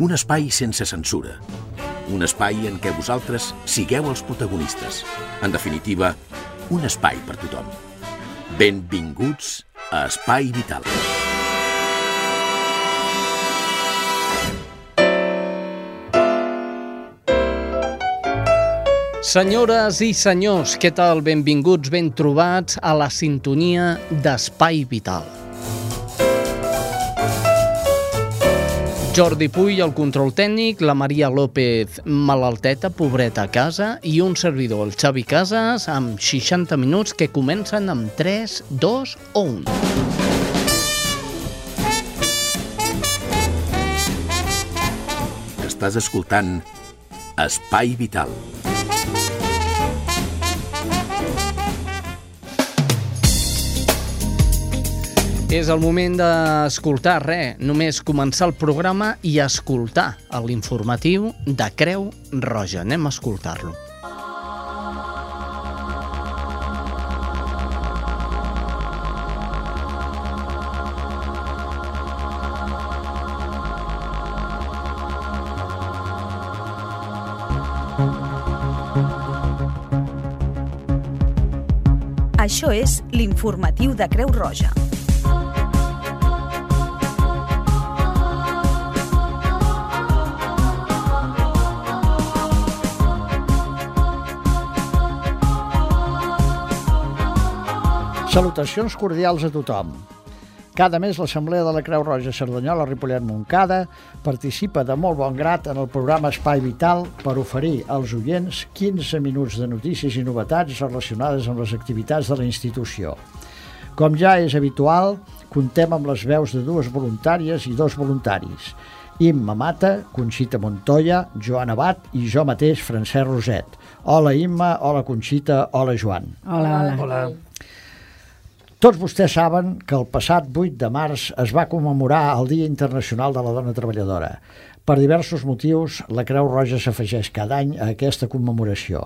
Un espai sense censura. Un espai en què vosaltres sigueu els protagonistes. En definitiva, un espai per tothom. Benvinguts a Espai Vital. Senyores i senyors, què tal? Benvinguts, ben trobats a la sintonia d'Espai Vital. Jordi Puy, el control tècnic, la Maria López, malalteta, pobreta a casa, i un servidor, el Xavi Casas, amb 60 minuts que comencen amb 3, 2 o 1. Estàs escoltant Espai Vital. És el moment d'escoltar res, només començar el programa i escoltar l'informatiu de Creu Roja. Anem a escoltar-lo. Això és l'informatiu de Creu Roja. Salutacions cordials a tothom. Cada mes l'Assemblea de la Creu Roja Cerdanyola Ripollet Montcada participa de molt bon grat en el programa Espai Vital per oferir als oients 15 minuts de notícies i novetats relacionades amb les activitats de la institució. Com ja és habitual, contem amb les veus de dues voluntàries i dos voluntaris. Imma Mata, Conxita Montoya, Joan Abat i jo mateix, Francesc Roset. Hola Imma, hola Conxita, hola Joan. Hola, hola. Hola. Tots vostès saben que el passat 8 de març es va commemorar el Dia Internacional de la Dona Treballadora. Per diversos motius, la Creu Roja s'afegeix cada any a aquesta commemoració.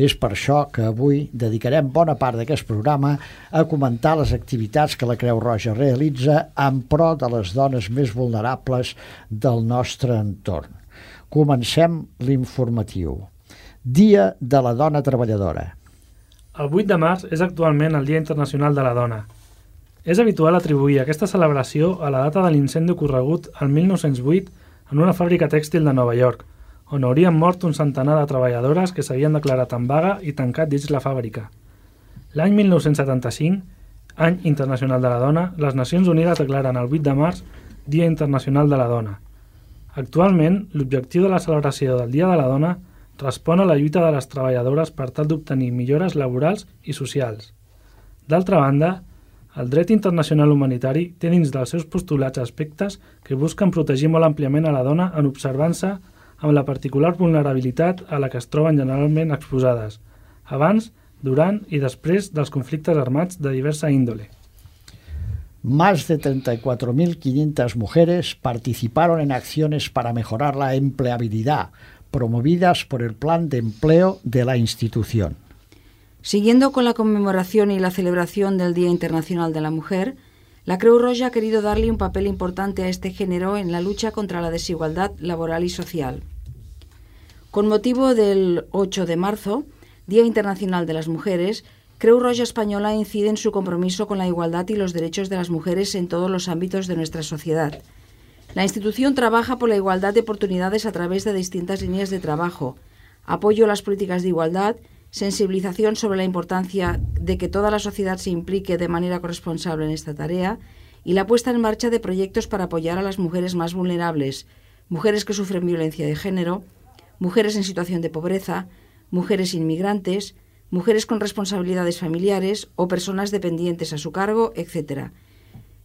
És per això que avui dedicarem bona part d'aquest programa a comentar les activitats que la Creu Roja realitza en pro de les dones més vulnerables del nostre entorn. Comencem l'informatiu. Dia de la Dona Treballadora. El 8 de març és actualment el Dia Internacional de la Dona. És habitual atribuir aquesta celebració a la data de l'incendi ocorregut el 1908 en una fàbrica tèxtil de Nova York, on haurien mort un centenar de treballadores que s'havien declarat en vaga i tancat dins la fàbrica. L'any 1975, any internacional de la dona, les Nacions Unides declaren el 8 de març Dia Internacional de la Dona. Actualment, l'objectiu de la celebració del Dia de la Dona respon a la lluita de les treballadores per tal d'obtenir millores laborals i socials. D'altra banda, el dret internacional humanitari té dins dels seus postulats aspectes que busquen protegir molt àmpliament a la dona en observança amb la particular vulnerabilitat a la que es troben generalment exposades, abans, durant i després dels conflictes armats de diversa índole. Más de 34.500 mujeres participaron en acciones para mejorar la empleabilidad, promovidas por el Plan de Empleo de la institución. Siguiendo con la conmemoración y la celebración del Día Internacional de la Mujer, la Creu Roja ha querido darle un papel importante a este género en la lucha contra la desigualdad laboral y social. Con motivo del 8 de marzo, Día Internacional de las Mujeres, Creu Roja Española incide en su compromiso con la igualdad y los derechos de las mujeres en todos los ámbitos de nuestra sociedad. La institución trabaja por la igualdad de oportunidades a través de distintas líneas de trabajo, apoyo a las políticas de igualdad, sensibilización sobre la importancia de que toda la sociedad se implique de manera corresponsable en esta tarea y la puesta en marcha de proyectos para apoyar a las mujeres más vulnerables, mujeres que sufren violencia de género, mujeres en situación de pobreza, mujeres inmigrantes, mujeres con responsabilidades familiares o personas dependientes a su cargo, etc.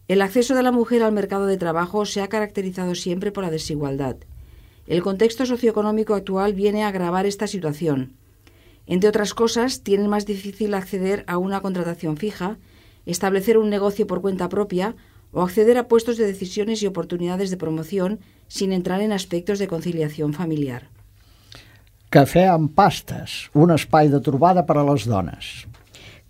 El acceso de la mujer al mercado de trabajo se ha caracterizado siempre por la desigualdad. El contexto socioeconómico actual viene a agravar esta situación. Entre otras cosas, tienen más difícil acceder a una contratación fija, establecer un negocio por cuenta propia o acceder a puestos de decisiones y oportunidades de promoción sin entrar en aspectos de conciliación familiar. Cafè amb pastes, un espai de trobada per dones.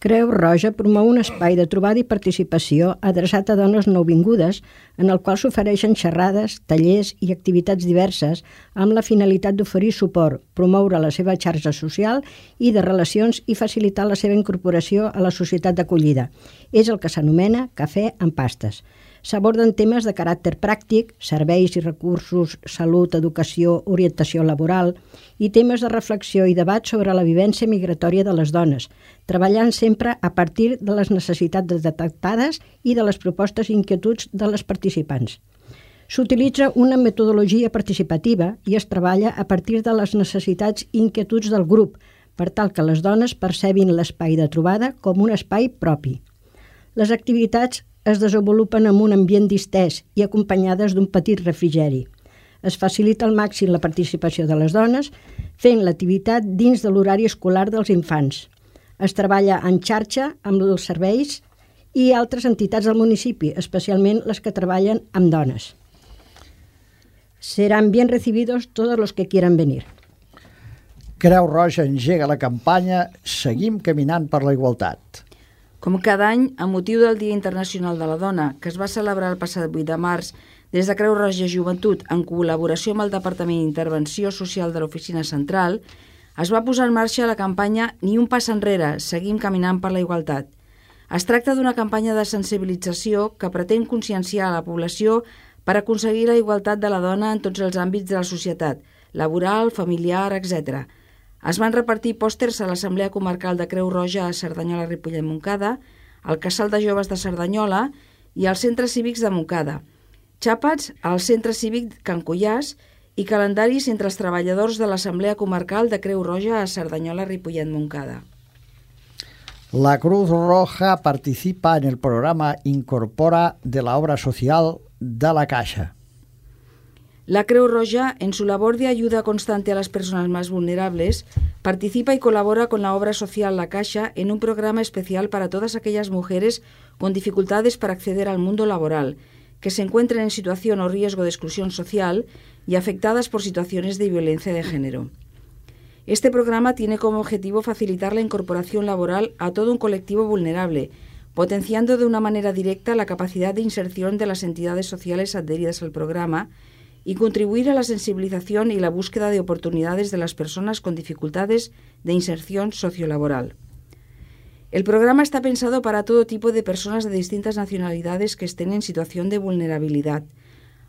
Creu Roja promou un espai de trobada i participació adreçat a dones nouvingudes en el qual s'ofereixen xerrades, tallers i activitats diverses amb la finalitat d'oferir suport, promoure la seva xarxa social i de relacions i facilitar la seva incorporació a la societat d'acollida. És el que s'anomena Cafè amb pastes. S'aborden temes de caràcter pràctic, serveis i recursos, salut, educació, orientació laboral i temes de reflexió i debat sobre la vivència migratòria de les dones, treballant sempre a partir de les necessitats detectades i de les propostes i inquietuds de les participants. S'utilitza una metodologia participativa i es treballa a partir de les necessitats i inquietuds del grup, per tal que les dones percebin l'espai de trobada com un espai propi. Les activitats es desenvolupen en un ambient distès i acompanyades d'un petit refrigeri. Es facilita al màxim la participació de les dones fent l'activitat dins de l'horari escolar dels infants. Es treballa en xarxa amb els serveis i altres entitats del municipi, especialment les que treballen amb dones. Serán bien recibidos todos los que quieran venir. Creu Roja engega la campanya Seguim caminant per la igualtat. Com cada any, a motiu del Dia Internacional de la Dona, que es va celebrar el passat 8 de març des de Creu Roja Joventut en col·laboració amb el Departament d'Intervenció Social de l'Oficina Central, es va posar en marxa la campanya Ni un pas enrere, seguim caminant per la igualtat. Es tracta d'una campanya de sensibilització que pretén conscienciar a la població per aconseguir la igualtat de la dona en tots els àmbits de la societat, laboral, familiar, etc., es van repartir pòsters a l'Assemblea Comarcal de Creu Roja a Cerdanyola, Ripollet, Moncada, al Casal de Joves de Cerdanyola i als centres cívics de Moncada, xàpats al Centre Cívic Can Cullàs i calendaris entre els treballadors de l'Assemblea Comarcal de Creu Roja a Cerdanyola, Ripollet, Moncada. La Cruz Roja participa en el programa Incorpora de la obra social de la Caixa. La Creu Roja, en su labor de ayuda constante a las personas más vulnerables, participa y colabora con la obra social La Caixa en un programa especial para todas aquellas mujeres con dificultades para acceder al mundo laboral, que se encuentren en situación o riesgo de exclusión social y afectadas por situaciones de violencia de género. Este programa tiene como objetivo facilitar la incorporación laboral a todo un colectivo vulnerable, potenciando de una manera directa la capacidad de inserción de las entidades sociales adheridas al programa y contribuir a la sensibilización y la búsqueda de oportunidades de las personas con dificultades de inserción sociolaboral. El programa está pensado para todo tipo de personas de distintas nacionalidades que estén en situación de vulnerabilidad.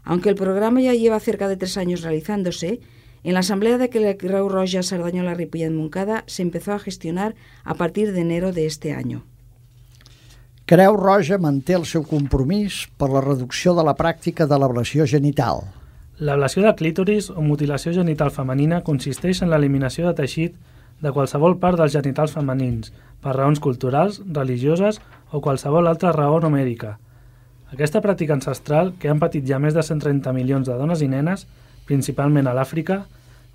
Aunque el programa ya lleva cerca de tres años realizándose, en la asamblea de la Creu Roja Sardañola Ripollet Moncada se empezó a gestionar a partir de enero de este año. Creu Roja manté el seu compromís per la reducció de la pràctica de l'ablació genital. L'ablació de clítoris o mutilació genital femenina consisteix en l'eliminació de teixit de qualsevol part dels genitals femenins, per raons culturals, religioses o qualsevol altra raó no mèdica. Aquesta pràctica ancestral, que han patit ja més de 130 milions de dones i nenes, principalment a l'Àfrica,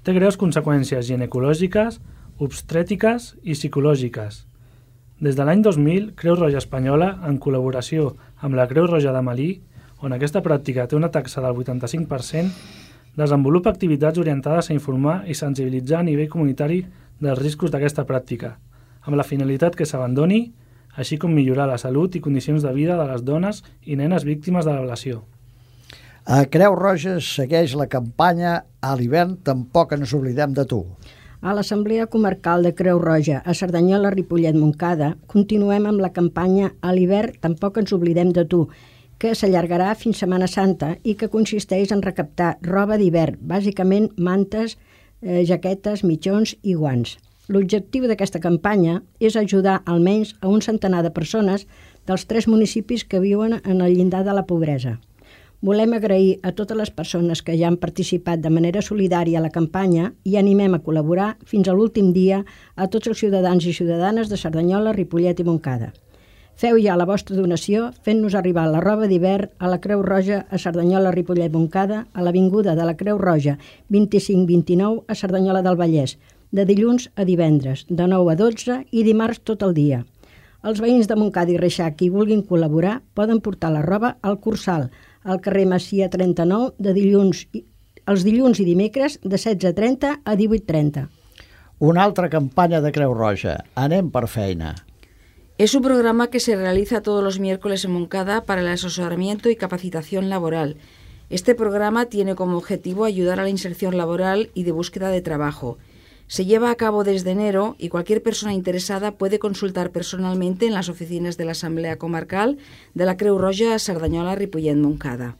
té greus conseqüències ginecològiques, obstrètiques i psicològiques. Des de l'any 2000, Creu Roja Espanyola, en col·laboració amb la Creu Roja de Malí, on aquesta pràctica té una taxa del 85%, desenvolupa activitats orientades a informar i sensibilitzar a nivell comunitari dels riscos d'aquesta pràctica, amb la finalitat que s'abandoni, així com millorar la salut i condicions de vida de les dones i nenes víctimes de l'ablació. A Creu Roja segueix la campanya A l'hivern tampoc ens oblidem de tu. A l'Assemblea Comarcal de Creu Roja, a Cerdanyola, Ripollet, Moncada, continuem amb la campanya A l'hivern tampoc ens oblidem de tu, que s'allargarà fins Setmana Santa i que consisteix en recaptar roba d'hivern, bàsicament mantes, eh, jaquetes, mitjons i guants. L'objectiu d'aquesta campanya és ajudar almenys a un centenar de persones dels tres municipis que viuen en el llindar de la pobresa. Volem agrair a totes les persones que ja han participat de manera solidària a la campanya i animem a col·laborar fins a l'últim dia a tots els ciutadans i ciutadanes de Cerdanyola, Ripollet i Montcada. Feu ja la vostra donació fent-nos arribar la roba d'hivern a la Creu Roja a Cerdanyola, Ripollet, Moncada, a l'Avinguda de la Creu Roja 2529 a Cerdanyola del Vallès, de dilluns a divendres, de 9 a 12 i dimarts tot el dia. Els veïns de Montcada i Reixac qui vulguin col·laborar poden portar la roba al Cursal, al carrer Macia 39, de dilluns, els dilluns i dimecres de 16.30 a 18.30. Una altra campanya de Creu Roja. Anem per feina. Es un programa que se realiza todos los miércoles en Moncada para el asesoramiento y capacitación laboral. Este programa tiene como objetivo ayudar a la inserción laboral y de búsqueda de trabajo. Se lleva a cabo desde enero y cualquier persona interesada puede consultar personalmente en las oficinas de la Asamblea Comarcal de la Creu Roja a Cerdanyola, Ripollet, Moncada.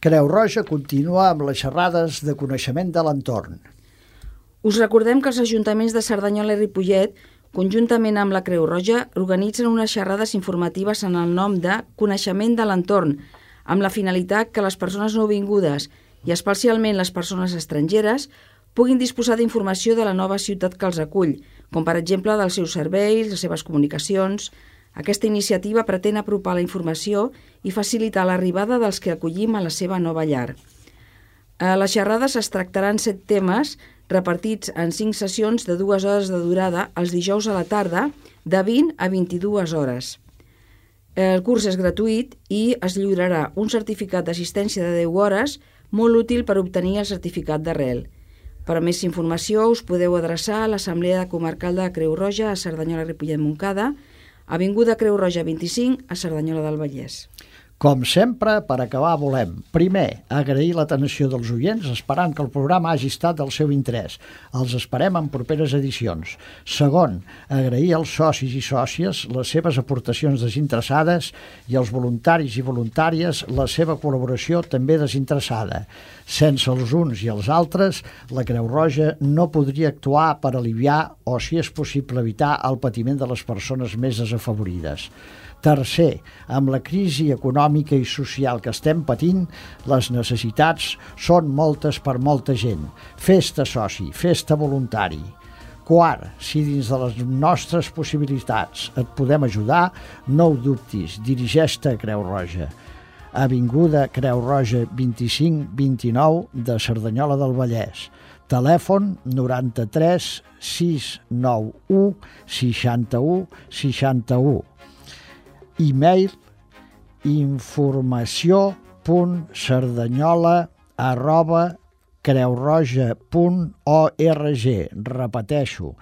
Creu Roja continua amb les xerrades de coneixement de l'entorn. Us recordem que els ajuntaments de Cerdanyola i Ripollet, conjuntament amb la Creu Roja, organitzen unes xerrades informatives en el nom de Coneixement de l'entorn, amb la finalitat que les persones nouvingudes i especialment les persones estrangeres puguin disposar d'informació de la nova ciutat que els acull, com per exemple dels seus serveis, les seves comunicacions. Aquesta iniciativa pretén apropar la informació i facilitar l'arribada dels que acollim a la seva nova llar. A les xerrades es tractaran set temes repartits en cinc sessions de dues hores de durada els dijous a la tarda de 20 a 22 hores. El curs és gratuït i es lliurarà un certificat d'assistència de 10 hores molt útil per obtenir el certificat d'arrel. Per a més informació us podeu adreçar a l'Assemblea Comarcal de Creu Roja a Cerdanyola Ripollet Moncada, Avinguda Creu Roja 25 a Cerdanyola del Vallès. Com sempre, per acabar, volem, primer, agrair l'atenció dels oients esperant que el programa hagi estat del seu interès. Els esperem en properes edicions. Segon, agrair als socis i sòcies les seves aportacions desinteressades i als voluntaris i voluntàries la seva col·laboració també desinteressada. Sense els uns i els altres, la Creu Roja no podria actuar per aliviar o, si és possible, evitar el patiment de les persones més desafavorides. Tercer, amb la crisi econòmica i social que estem patint, les necessitats són moltes per molta gent. Festa soci, festa voluntari. Quart, si dins de les nostres possibilitats et podem ajudar, no ho dubtis, dirigeix-te a Creu Roja. Avinguda Creu Roja 2529 de Cerdanyola del Vallès. Telèfon 93 691 61 61 e-mail informació.cerdanyola arroba creurroja.org repeteixo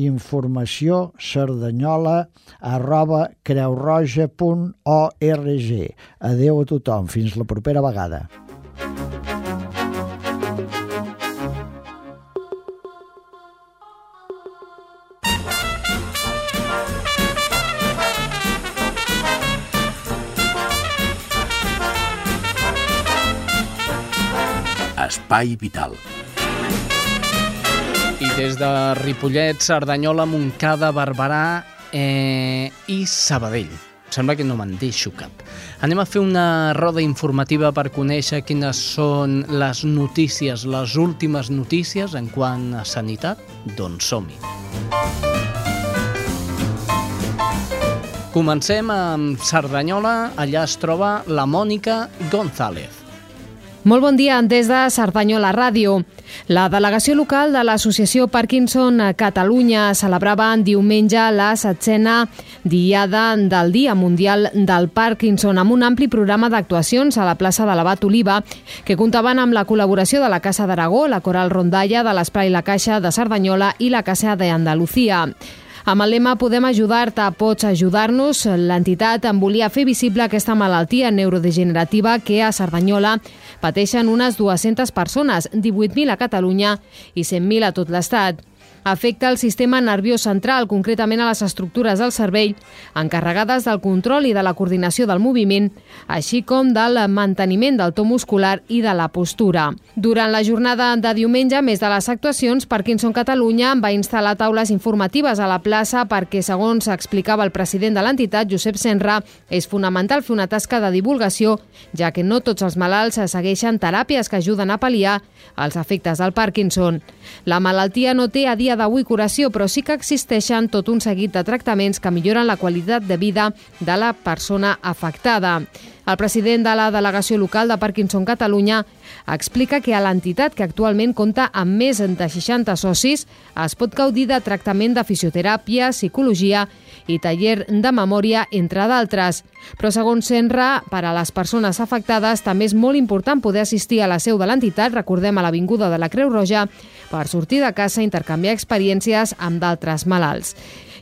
informació cerdanyola arroba creurroja.org Adeu a tothom, fins la propera vegada. Espai Vital. I des de Ripollet, Cerdanyola, Montcada, Barberà eh, i Sabadell. Sembla que no me'n deixo cap. Anem a fer una roda informativa per conèixer quines són les notícies, les últimes notícies en quant a sanitat. Doncs som-hi. Comencem amb Cerdanyola. Allà es troba la Mònica González. Molt bon dia des de Cerdanyola Ràdio. La delegació local de l'Associació Parkinson a Catalunya celebrava en diumenge la setzena diada del Dia Mundial del Parkinson amb un ampli programa d'actuacions a la plaça de l'Abat Oliva que comptaven amb la col·laboració de la Casa d'Aragó, la Coral Rondalla, de l'Esplai La Caixa de Cerdanyola i la Casa d'Andalucía. Amb el lema Podem ajudar-te, pots ajudar-nos, l'entitat en volia fer visible aquesta malaltia neurodegenerativa que a Cerdanyola pateixen unes 200 persones, 18.000 a Catalunya i 100.000 a tot l'Estat afecta el sistema nerviós central, concretament a les estructures del cervell, encarregades del control i de la coordinació del moviment, així com del manteniment del to muscular i de la postura. Durant la jornada de diumenge, més de les actuacions, Parkinson Catalunya va instal·lar taules informatives a la plaça perquè, segons explicava el president de l'entitat, Josep Senra, és fonamental fer una tasca de divulgació, ja que no tots els malalts segueixen teràpies que ajuden a pal·liar els efectes del Parkinson. La malaltia no té a dia dia d'avui curació, però sí que existeixen tot un seguit de tractaments que milloren la qualitat de vida de la persona afectada. El president de la delegació local de Parkinson Catalunya explica que a l'entitat, que actualment compta amb més de 60 socis, es pot gaudir de tractament de fisioteràpia, psicologia i taller de memòria, entre d'altres. Però, segons Senra, per a les persones afectades també és molt important poder assistir a la seu de l'entitat, recordem a l'Avinguda de la Creu Roja, per sortir de casa i intercanviar experiències amb d'altres malalts.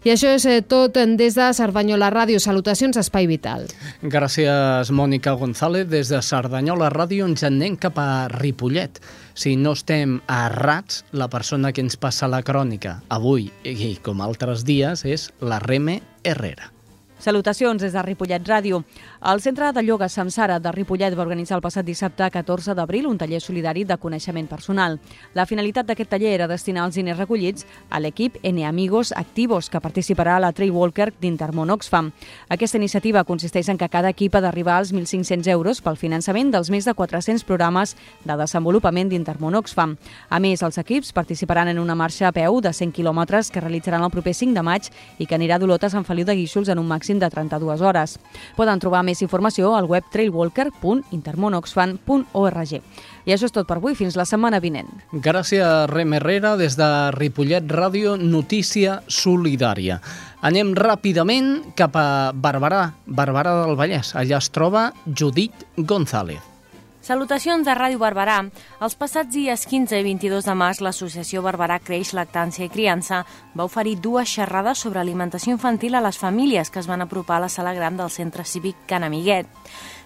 I això és eh, tot des de Cerdanyola Ràdio. Salutacions, Espai Vital. Gràcies, Mònica González. Des de Cerdanyola Ràdio ens anem cap a Ripollet. Si no estem errats, la persona que ens passa la crònica avui i com altres dies és la Reme Herrera. Salutacions des de Ripollet Ràdio. El Centre de Ioga Samsara de Ripollet va organitzar el passat dissabte 14 d'abril un taller solidari de coneixement personal. La finalitat d'aquest taller era destinar els diners recollits a l'equip N Amigos Activos, que participarà a la Trail Walker d'Intermón Oxfam. Aquesta iniciativa consisteix en que cada equip ha d'arribar als 1.500 euros pel finançament dels més de 400 programes de desenvolupament d'Intermón Oxfam. A més, els equips participaran en una marxa a peu de 100 quilòmetres que realitzaran el proper 5 de maig i que anirà d'Olotes a Sant Feliu de Guíxols en un màxim de 32 hores. Poden trobar més informació al web trailwalker.intermonoxfan.org. I això és tot per avui. Fins la setmana vinent. Gràcies, Rem Herrera, des de Ripollet Ràdio, notícia solidària. Anem ràpidament cap a Barberà, Barberà del Vallès. Allà es troba Judit González. Salutacions de Ràdio Barberà. Els passats dies 15 i 22 de març, l'associació Barberà Creix, Lactància i Criança va oferir dues xerrades sobre alimentació infantil a les famílies que es van apropar a la sala gran del centre cívic Can Amiguet.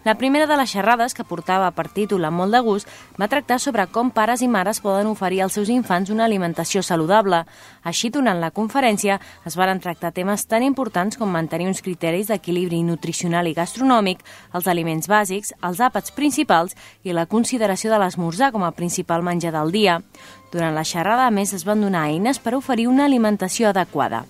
La primera de les xerrades, que portava per títol amb molt de gust, va tractar sobre com pares i mares poden oferir als seus infants una alimentació saludable. Així, durant la conferència, es varen tractar temes tan importants com mantenir uns criteris d'equilibri nutricional i gastronòmic, els aliments bàsics, els àpats principals i la consideració de l'esmorzar com a principal menjar del dia. Durant la xerrada, a més, es van donar eines per oferir una alimentació adequada.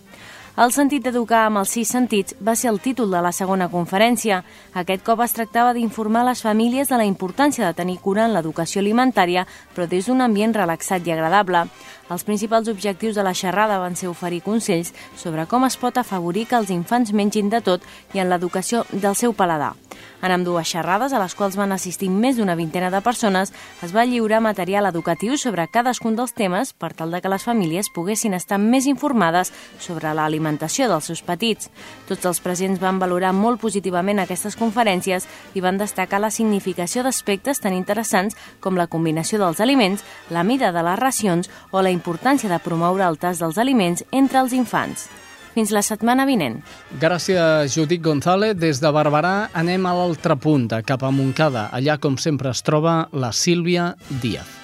El sentit d'educar amb els sis sentits va ser el títol de la segona conferència. Aquest cop es tractava d'informar les famílies de la importància de tenir cura en l'educació alimentària, però des d'un ambient relaxat i agradable. Els principals objectius de la xerrada van ser oferir consells sobre com es pot afavorir que els infants mengin de tot i en l'educació del seu paladar. En amb dues xerrades, a les quals van assistir més d'una vintena de persones, es va lliurar material educatiu sobre cadascun dels temes per tal de que les famílies poguessin estar més informades sobre l'alimentació dels seus petits. Tots els presents van valorar molt positivament aquestes conferències i van destacar la significació d'aspectes tan interessants com la combinació dels aliments, la mida de les racions o la importància de promoure el tas dels aliments entre els infants. Fins la setmana vinent. Gràcies, Judit González. Des de Barberà anem a l'altra punta, cap a Montcada. Allà, com sempre, es troba la Sílvia Díaz.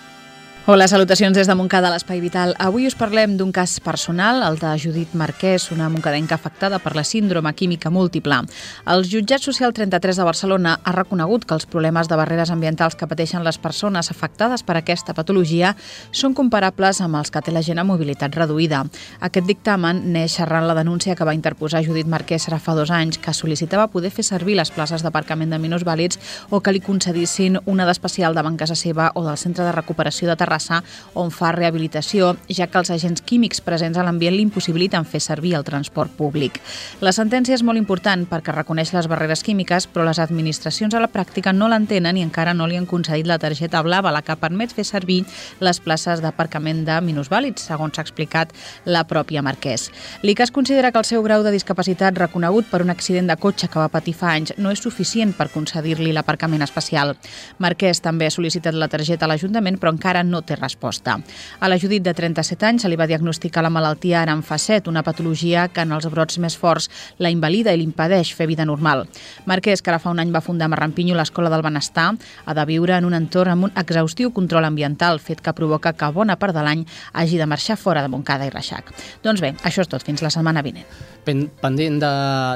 Hola, salutacions des de Montcada, l'Espai Vital. Avui us parlem d'un cas personal, el de Judit Marquès, una moncadenca afectada per la síndrome química múltiple. El jutjat social 33 de Barcelona ha reconegut que els problemes de barreres ambientals que pateixen les persones afectades per aquesta patologia són comparables amb els que té la gent amb mobilitat reduïda. Aquest dictamen neix arran la denúncia que va interposar Judit Marquès ara fa dos anys, que sol·licitava poder fer servir les places d'aparcament de minusvàlids o que li concedissin una d'especial davant casa seva o del Centre de Recuperació de Terrassa Terrassa, on fa rehabilitació, ja que els agents químics presents a l'ambient l'impossibiliten fer servir el transport públic. La sentència és molt important perquè reconeix les barreres químiques, però les administracions a la pràctica no l'entenen i encara no li han concedit la targeta blava, la que permet fer servir les places d'aparcament de minusvàlids, segons s'ha explicat la pròpia Marquès. L'ICAS considera que el seu grau de discapacitat reconegut per un accident de cotxe que va patir fa anys no és suficient per concedir-li l'aparcament especial. Marquès també ha sol·licitat la targeta a l'Ajuntament, però encara no té resposta. A la Judit de 37 anys se li va diagnosticar la malaltia ara en fase 7, una patologia que en els brots més forts la invalida i l'impedeix fer vida normal. Marquès, que ara fa un any va fundar Marrampinyo l'Escola del Benestar, ha de viure en un entorn amb un exhaustiu control ambiental, fet que provoca que bona part de l'any hagi de marxar fora de Montcada i Reixac. Doncs bé, això és tot. Fins la setmana vinent. Pendent de,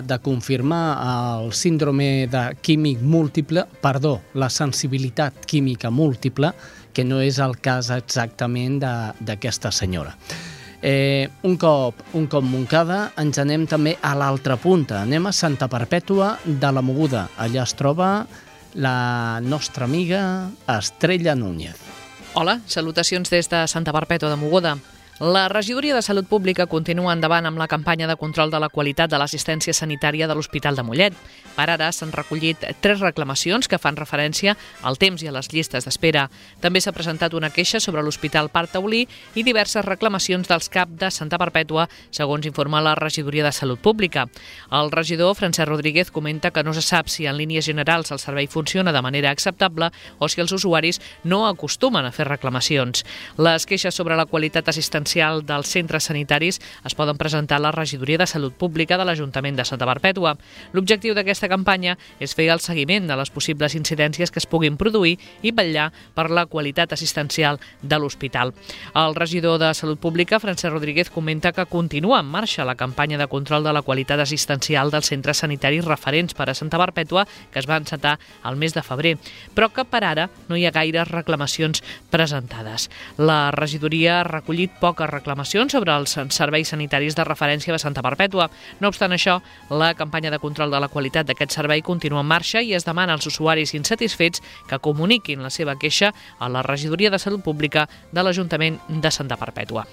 de confirmar el síndrome de químic múltiple, perdó, la sensibilitat química múltiple, que no és el cas exactament d'aquesta senyora. Eh, un, cop, un cop Montcada ens anem també a l'altra punta. Anem a Santa Perpètua de la Moguda. Allà es troba la nostra amiga Estrella Núñez. Hola, salutacions des de Santa Perpètua de Moguda. La regidoria de Salut Pública continua endavant amb la campanya de control de la qualitat de l'assistència sanitària de l'Hospital de Mollet. Per ara s'han recollit tres reclamacions que fan referència al temps i a les llistes d'espera. També s'ha presentat una queixa sobre l'Hospital Parc Taulí i diverses reclamacions dels CAP de Santa Perpètua, segons informa la regidoria de Salut Pública. El regidor, Francesc Rodríguez, comenta que no se sap si en línies generals el servei funciona de manera acceptable o si els usuaris no acostumen a fer reclamacions. Les queixes sobre la qualitat assistencial dels centres sanitaris es poden presentar a la regidoria de Salut Pública de l'Ajuntament de Santa Perpètua. L'objectiu d'aquesta campanya és fer el seguiment de les possibles incidències que es puguin produir i vetllar per la qualitat assistencial de l'hospital. El regidor de Salut Pública, Francesc Rodríguez, comenta que continua en marxa la campanya de control de la qualitat assistencial dels centres sanitaris referents per a Santa Perpètua, que es va encetar al mes de febrer, però que per ara no hi ha gaires reclamacions presentades. La regidoria ha recollit poques reclamacions sobre els serveis sanitaris de referència de Santa Perpètua. No obstant això, la campanya de control de la qualitat d'aquest servei continua en marxa i es demana als usuaris insatisfets que comuniquin la seva queixa a la regidoria de Salut Pública de l'Ajuntament de Santa Perpètua.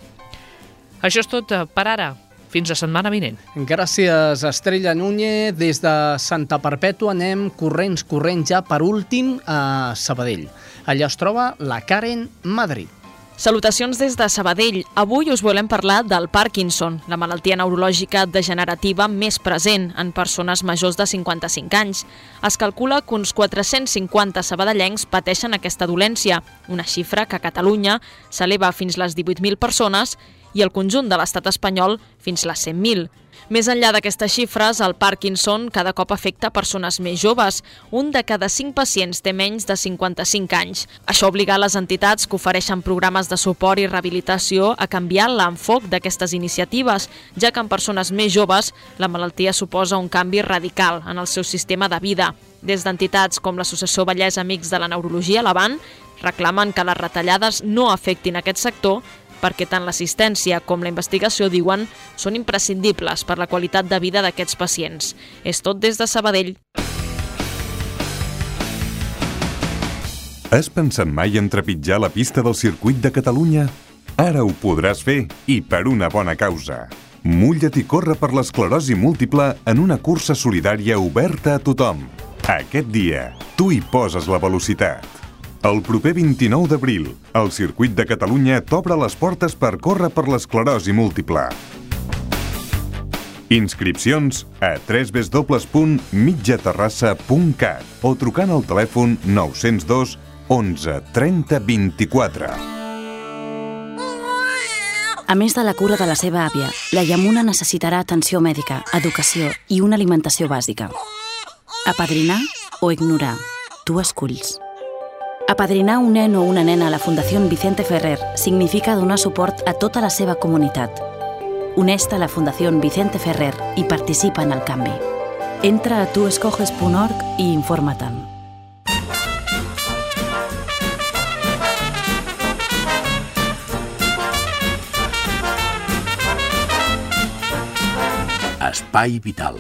Això és tot per ara. Fins la setmana vinent. Gràcies, Estrella Núñez. Des de Santa Perpètua anem corrents, corrents ja per últim a Sabadell. Allà es troba la Karen Madrid. Salutacions des de Sabadell. Avui us volem parlar del Parkinson, la malaltia neurològica degenerativa més present en persones majors de 55 anys. Es calcula que uns 450 sabadellencs pateixen aquesta dolència, una xifra que a Catalunya s'eleva fins les 18.000 persones i el conjunt de l'estat espanyol fins les 100.000. Més enllà d'aquestes xifres, el Parkinson cada cop afecta persones més joves. Un de cada cinc pacients té menys de 55 anys. Això obliga les entitats que ofereixen programes de suport i rehabilitació a canviar l'enfoc d'aquestes iniciatives, ja que en persones més joves la malaltia suposa un canvi radical en el seu sistema de vida. Des d'entitats com l'Associació Vallès Amics de la Neurologia, l'Avant, reclamen que les retallades no afectin aquest sector perquè tant l'assistència com la investigació, diuen, són imprescindibles per la qualitat de vida d'aquests pacients. És tot des de Sabadell. Has pensat mai en trepitjar la pista del circuit de Catalunya? Ara ho podràs fer, i per una bona causa. Mulla't i corre per l'esclerosi múltiple en una cursa solidària oberta a tothom. Aquest dia, tu hi poses la velocitat. El proper 29 d'abril, el Circuit de Catalunya t'obre les portes per córrer per l'esclerosi múltiple. Inscripcions a www.mitjaterrassa.cat o trucant al telèfon 902 11 30 24. A més de la cura de la seva àvia, la Yamuna necessitarà atenció mèdica, educació i una alimentació bàsica. Apadrinar o ignorar? Tu esculls. Apadrinar un nen o una nena a la Fundació Vicente Ferrer significa donar suport a tota la seva comunitat. Uneix-te a la Fundació Vicente Ferrer i participa en el canvi. Entra a tuescoges.org i informa-te'n. Espai Vital.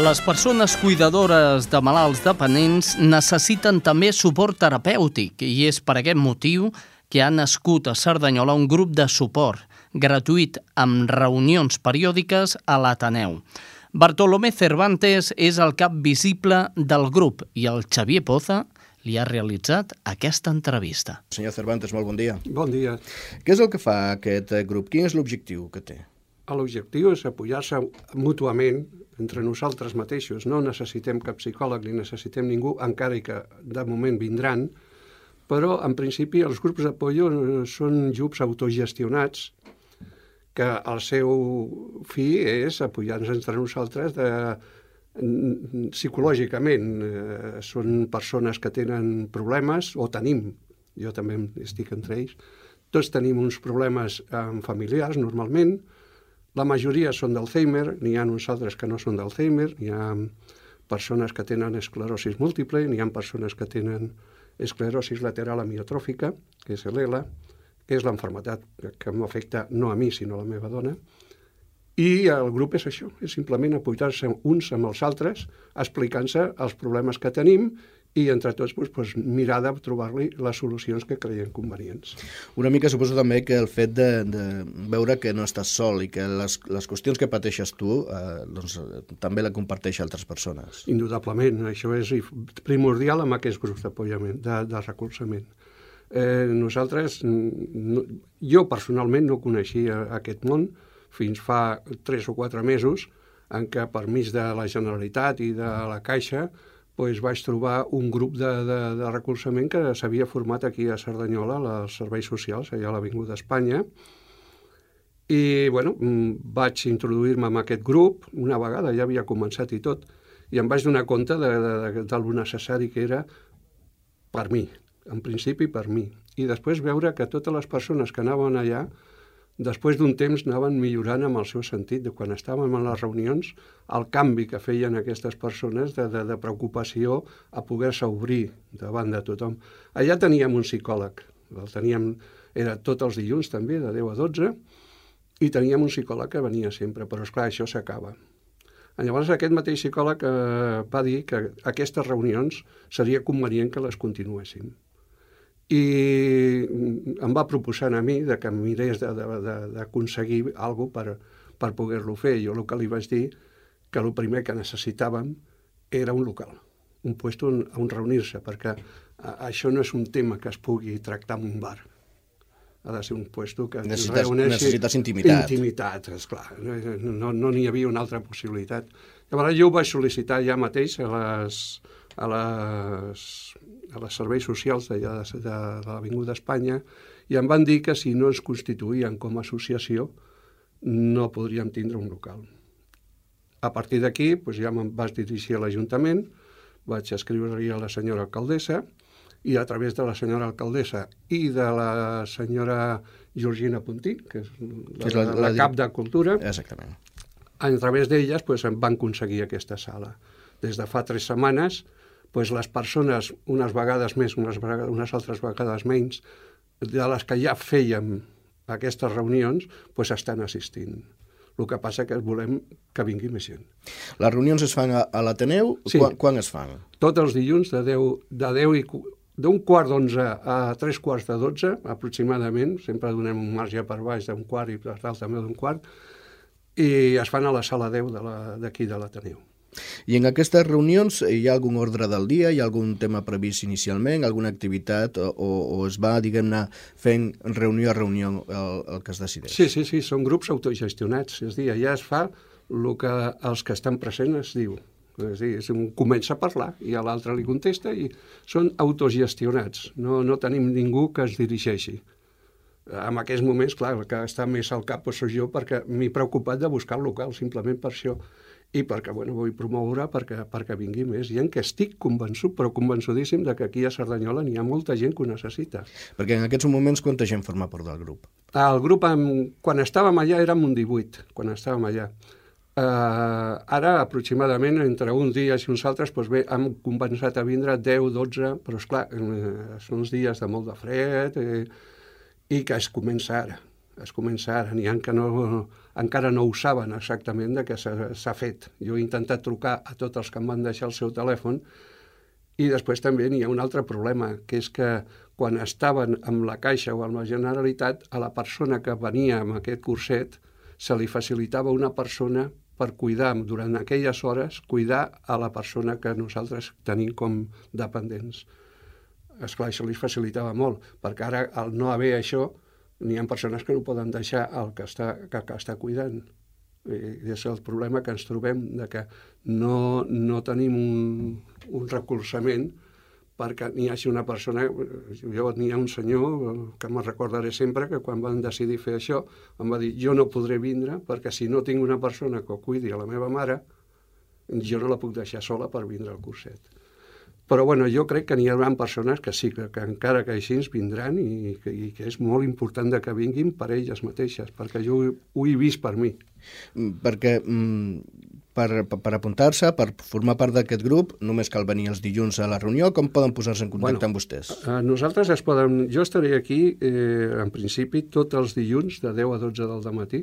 Les persones cuidadores de malalts dependents necessiten també suport terapèutic i és per aquest motiu que ha nascut a Cerdanyola un grup de suport gratuït amb reunions periòdiques a l'Ateneu. Bartolomé Cervantes és el cap visible del grup i el Xavier Poza li ha realitzat aquesta entrevista. Senyor Cervantes, molt bon dia. Bon dia. Què és el que fa aquest grup? Quin és l'objectiu que té? L'objectiu és apoyar-se mútuament entre nosaltres mateixos. No necessitem cap psicòleg ni necessitem ningú, encara que de moment vindran, però en principi els grups d'apoyo són grups autogestionats que el seu fi és apoyar-nos entre nosaltres de, psicològicament. Eh, són persones que tenen problemes, o tenim, jo també estic entre ells, tots tenim uns problemes eh, familiars normalment, la majoria són d'Alzheimer, n'hi ha uns altres que no són d'Alzheimer, n'hi ha persones que tenen esclerosis múltiple, n'hi ha persones que tenen esclerosis lateral amiotròfica, que és l'ELA, que és l'enfermetat que m'afecta no a mi, sinó a la meva dona, i el grup és això, és simplement apoyar-se uns amb els altres, explicant-se els problemes que tenim i entre tots doncs, doncs, mirar de trobar-li les solucions que creien convenients. Una mica suposo també que el fet de, de veure que no estàs sol i que les, les qüestions que pateixes tu eh, doncs, també la comparteix altres persones. Indudablement, això és primordial amb aquests grups d'apoyament, de, de recolzament. Eh, nosaltres, no, jo personalment no coneixia aquest món fins fa tres o quatre mesos en què per mig de la Generalitat i de la Caixa doncs vaig trobar un grup de, de, de recolzament que s'havia format aquí a Cerdanyola, als serveis socials, allà a l'Avinguda Espanya, i bueno, mm, vaig introduir-me en aquest grup, una vegada ja havia començat i tot, i em vaig donar compte de, de, de, de lo necessari que era per mi, en principi per mi. I després veure que totes les persones que anaven allà després d'un temps anaven millorant amb el seu sentit, de quan estàvem en les reunions, el canvi que feien aquestes persones de, de, de preocupació a poder-se obrir davant de tothom. Allà teníem un psicòleg, el teníem, era tots els dilluns també, de 10 a 12, i teníem un psicòleg que venia sempre, però és clar això s'acaba. Llavors aquest mateix psicòleg eh, va dir que aquestes reunions seria convenient que les continuéssim i em va proposar a mi de que mirés d'aconseguir alguna per, per poder-lo fer. Jo el que li vaig dir que el primer que necessitàvem era un local, un lloc on, on reunir-se, perquè això no és un tema que es pugui tractar en un bar. Ha de ser un lloc que necessites, reuneixi... Necessites intimitat. Intimitat, esclar. No n'hi no, no havia una altra possibilitat. Llavors jo ho vaig sol·licitar ja mateix a les, a les, a les serveis socials de, de, de, de l'Avinguda Espanya i em van dir que si no ens constituïen com a associació no podríem tindre un local. A partir d'aquí doncs ja me'n vaig dirigir a l'Ajuntament, vaig escriure-li a la senyora alcaldessa i a través de la senyora alcaldessa i de la senyora Georgina Puntí, que és la, és la, la, la cap de Cultura, Exactament. a través d'elles doncs, em van aconseguir aquesta sala. Des de fa tres setmanes pues les persones, unes vegades més, unes, vegades, unes altres vegades menys, de les que ja fèiem aquestes reunions, pues estan assistint. El que passa que volem que vingui més gent. Les reunions es fan a, a l'Ateneu? Sí. Quan, quan es fan? Tots els dilluns de 10, de 10 i d'un quart d'onze a tres quarts de dotze, aproximadament, sempre donem un marge per baix d'un quart i per dalt també d'un quart, i es fan a la sala 10 d'aquí de l'Ateneu. I en aquestes reunions hi ha algun ordre del dia, hi ha algun tema previst inicialment, alguna activitat, o, o es va, diguem-ne, fent reunió a reunió el, el que es decideix? Sí, sí, sí, són grups autogestionats, és a dir, ja es fa el que els que estan presents es diu. És a dir, un comença a parlar i a l'altre li contesta i són autogestionats, no, no tenim ningú que es dirigeixi. En aquests moments, clar, el que està més al cap sóc jo perquè m'he preocupat de buscar el local, simplement per això i perquè bueno, vull promoure perquè, perquè vingui més gent que estic convençut, però convençudíssim de que aquí a Cerdanyola n'hi ha molta gent que ho necessita. Perquè en aquests moments quanta gent forma part del grup? El grup, quan estàvem allà, érem un 18, quan estàvem allà. Uh, ara, aproximadament, entre uns dies i uns altres, doncs bé, hem compensat a vindre 10, 12, però és clar, uh, són uns dies de molt de fred eh, i que es comença ara es comença ara. N'hi ha que no, encara no ho saben exactament de què s'ha fet. Jo he intentat trucar a tots els que em van deixar el seu telèfon i després també n'hi ha un altre problema, que és que quan estaven amb la Caixa o amb la Generalitat, a la persona que venia amb aquest curset se li facilitava una persona per cuidar durant aquelles hores, cuidar a la persona que nosaltres tenim com dependents. Esclar, això li facilitava molt, perquè ara, al no haver això, n'hi ha persones que no poden deixar el que està, que, que està cuidant. I és el problema que ens trobem, de que no, no tenim un, un recolzament perquè n'hi hagi una persona, jo n'hi ha un senyor que me'n recordaré sempre que quan van decidir fer això em va dir jo no podré vindre perquè si no tinc una persona que cuidi a la meva mare jo no la puc deixar sola per vindre al curset. Però bueno, jo crec que n'hi haurà persones que sí, que, que encara que així vindran i, que, i que és molt important de que vinguin per elles mateixes, perquè jo ho, ho he vist per mi. Mm, perquè mm, per, per apuntar-se, per formar part d'aquest grup, només cal venir els dilluns a la reunió. Com poden posar-se en contacte bueno, amb vostès? A, a nosaltres es poden... Jo estaré aquí, eh, en principi, tots els dilluns de 10 a 12 del matí.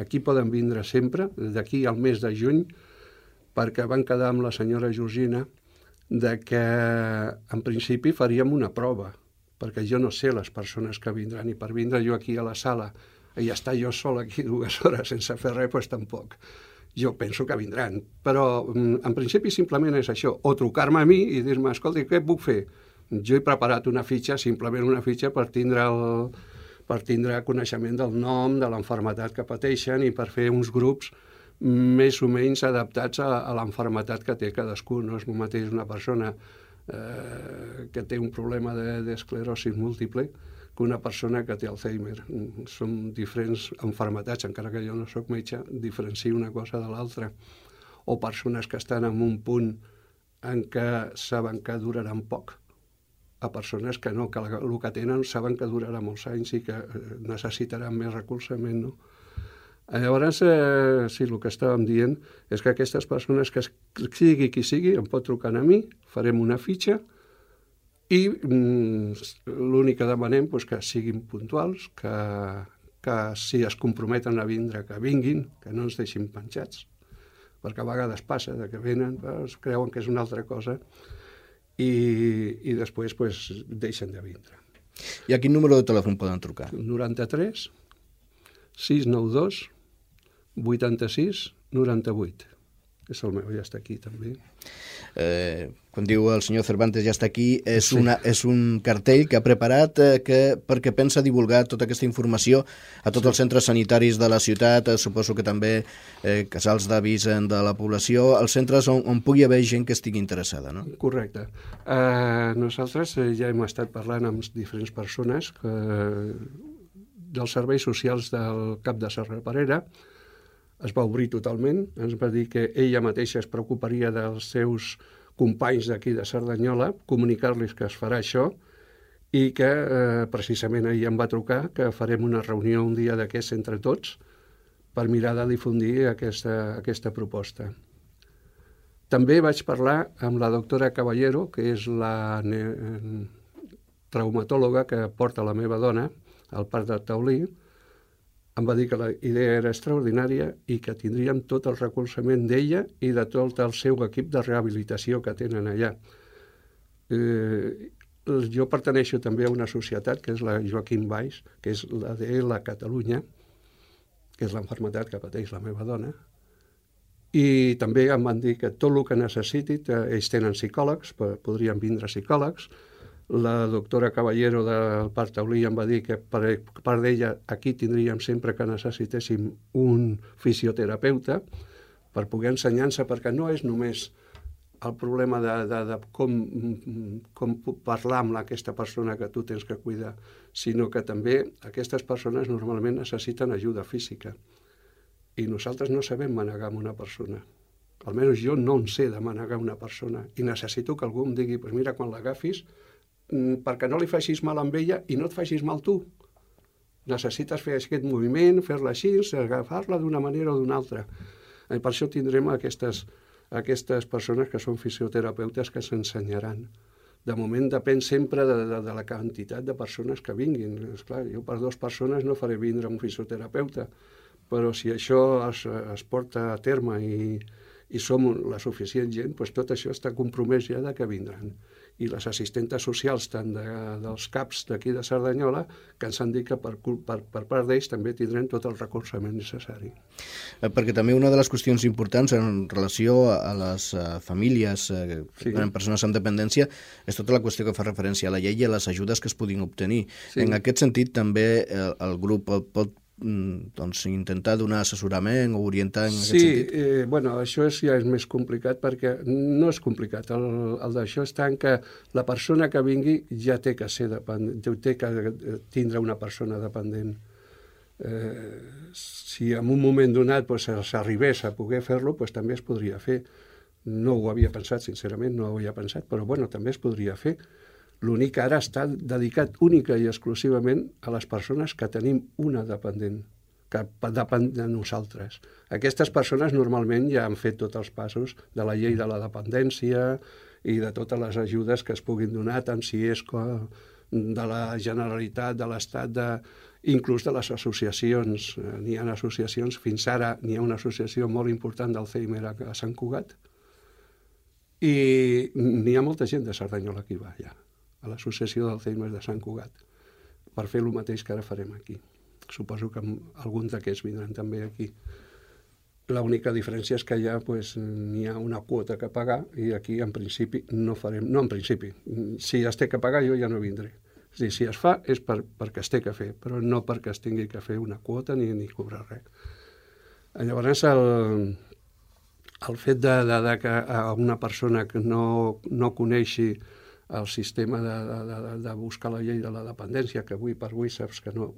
Aquí poden vindre sempre, d'aquí al mes de juny, perquè van quedar amb la senyora Georgina de que en principi faríem una prova, perquè jo no sé les persones que vindran, i per vindre jo aquí a la sala i estar jo sol aquí dues hores sense fer res, doncs tampoc. Jo penso que vindran, però mm, en principi simplement és això, o trucar-me a mi i dir-me, escolta, què puc fer? Jo he preparat una fitxa, simplement una fitxa per tindre el, per tindre coneixement del nom, de l'enfermetat que pateixen i per fer uns grups més o menys adaptats a, a l'enfermetat que té cadascú. No és el mateix una persona eh, que té un problema d'esclerosi de, múltiple que una persona que té Alzheimer. Són diferents enfermetats, encara que jo no sóc metge, diferencio una cosa de l'altra. O persones que estan en un punt en què saben que duraran poc, a persones que no, que el que tenen saben que durarà molts anys i que eh, necessitaran més recolzament, no? Llavors, eh, sí, el que estàvem dient és que aquestes persones, que sigui qui sigui, em pot trucar a mi, farem una fitxa i mm, l'únic que demanem doncs, que siguin puntuals, que, que si es comprometen a vindre, que vinguin, que no ens deixin penjats, perquè a vegades passa de que venen, es creuen que és una altra cosa i, i després pues, deixen de vindre. I a quin número de telèfon poden trucar? 93 692 86 98. És el meu, ja està aquí també. Eh, quan diu el senyor Cervantes ja està aquí, és, sí. una, és un cartell que ha preparat eh, que, perquè pensa divulgar tota aquesta informació a tots sí. els centres sanitaris de la ciutat, eh, suposo que també eh, casals d'avis de la població, els centres on, on pugui haver gent que estigui interessada, no? Correcte. Eh, nosaltres eh, ja hem estat parlant amb diferents persones que, dels serveis socials del cap de Serra Parera, es va obrir totalment, ens va dir que ella mateixa es preocuparia dels seus companys d'aquí de Cerdanyola, comunicar-los que es farà això, i que eh, precisament ahir em va trucar que farem una reunió un dia d'aquests entre tots per mirar de difundir aquesta, aquesta proposta. També vaig parlar amb la doctora Caballero, que és la traumatòloga que porta la meva dona al Parc de Taulí, em va dir que la idea era extraordinària i que tindríem tot el recolzament d'ella i de tot el seu equip de rehabilitació que tenen allà. Eh, jo perteneixo també a una societat, que és la Joaquim Baix, que és la de la Catalunya, que és l'enfermetat que pateix la meva dona, i també em van dir que tot el que necessiti, eh, ells tenen psicòlegs, podrien vindre psicòlegs, la doctora Caballero del Parc Taulí em va dir que per part d'ella aquí tindríem sempre que necessitéssim un fisioterapeuta per poder ensenyar-se, perquè no és només el problema de, de, de com, com parlar amb aquesta persona que tu tens que cuidar, sinó que també aquestes persones normalment necessiten ajuda física. I nosaltres no sabem manegar amb una persona. Almenys jo no en sé de manegar una persona. I necessito que algú em digui, pues mira, quan l'agafis, perquè no li facis mal amb ella i no et facis mal tu. Necessites fer aquest moviment, fer-la així, agafar-la d'una manera o d'una altra. I per això tindrem aquestes, aquestes persones que són fisioterapeutes que s'ensenyaran. De moment depèn sempre de, de, de la quantitat de persones que vinguin. Esclar, jo per dues persones no faré vindre un fisioterapeuta, però si això es, es porta a terme i, i som la suficient gent, doncs tot això està compromès ja de que vindran i les assistentes socials tant de, dels CAPs d'aquí de Cerdanyola que ens han dit que per, per, per part d'ells també tindrem tot el recolzament necessari. Eh, perquè també una de les qüestions importants en relació a les uh, famílies uh, sí. en persones amb dependència és tota la qüestió que fa referència a la llei i a les ajudes que es puguin obtenir. Sí. En aquest sentit també el, el grup pot doncs, intentar donar assessorament o orientar en sí, aquest sentit? Sí, eh, bueno, això és, ja és més complicat perquè no és complicat. El, el d'això està en que la persona que vingui ja té que ser dependent, té que eh, tindre una persona dependent. Eh, si en un moment donat pues, s'arribés a poder fer-lo, pues, també es podria fer. No ho havia pensat, sincerament, no ho havia pensat, però bueno, també es podria fer. L'únic ara està dedicat única i exclusivament a les persones que tenim una dependent, que depèn de nosaltres. Aquestes persones normalment ja han fet tots els passos de la llei de la dependència i de totes les ajudes que es puguin donar, tant si és de la Generalitat, de l'Estat, de, inclús de les associacions. N'hi ha associacions, fins ara n'hi ha una associació molt important d'Alzheimer a Sant Cugat, I n'hi ha molta gent de Cerdanyola hi va allà, a l'associació d'Alzheimer de Sant Cugat, per fer el mateix que ara farem aquí. Suposo que alguns d'aquests vindran també aquí. L'única diferència és que allà pues, n'hi ha una quota que pagar i aquí en principi no farem, no en principi, si es té que pagar jo ja no vindré. És dir, si es fa és per, perquè es té que fer, però no perquè es tingui que fer una quota ni, ni cobrar res. Llavors, el, el fet de, de, de que a una persona que no, no coneixi el sistema de, de, de, de buscar la llei de la dependència, que avui per avui saps que no